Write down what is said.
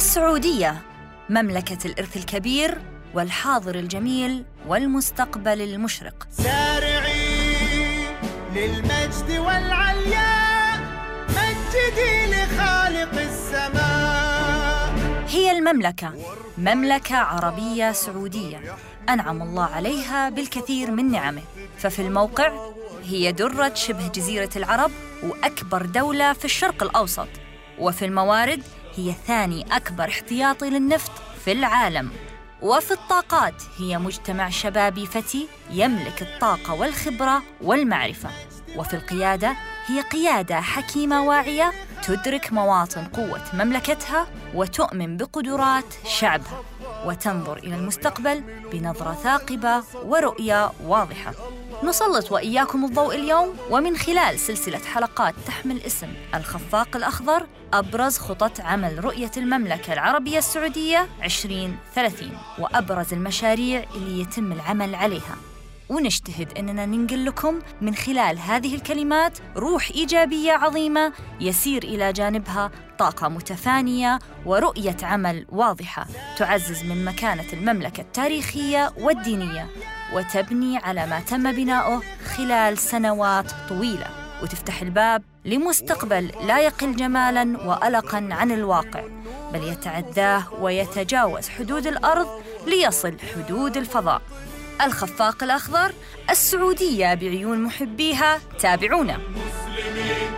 السعودية مملكة الإرث الكبير والحاضر الجميل والمستقبل المشرق. سارعي للمجد والعلياء مجدي لخالق السماء. هي المملكة مملكة عربية سعودية. أنعم الله عليها بالكثير من نعمه. ففي الموقع هي درة شبه جزيرة العرب وأكبر دولة في الشرق الأوسط. وفي الموارد هي ثاني أكبر احتياطي للنفط في العالم. وفي الطاقات هي مجتمع شبابي فتي يملك الطاقة والخبرة والمعرفة. وفي القيادة هي قيادة حكيمة واعية تدرك مواطن قوة مملكتها وتؤمن بقدرات شعبها. وتنظر إلى المستقبل بنظرة ثاقبة ورؤية واضحة. نسلط وإياكم الضوء اليوم ومن خلال سلسلة حلقات تحمل اسم الخفاق الأخضر أبرز خطط عمل رؤية المملكة العربية السعودية 2030 وأبرز المشاريع اللي يتم العمل عليها. ونجتهد أننا ننقل لكم من خلال هذه الكلمات روح إيجابية عظيمة يسير إلى جانبها طاقة متفانية ورؤية عمل واضحة تعزز من مكانة المملكة التاريخية والدينية. وتبني على ما تم بناؤه خلال سنوات طويلة. وتفتح الباب لمستقبل لا يقل جمالا وألقا عن الواقع بل يتعداه ويتجاوز حدود الأرض ليصل حدود الفضاء. الخفاق الأخضر السعودية بعيون محبيها تابعونا. مسلمين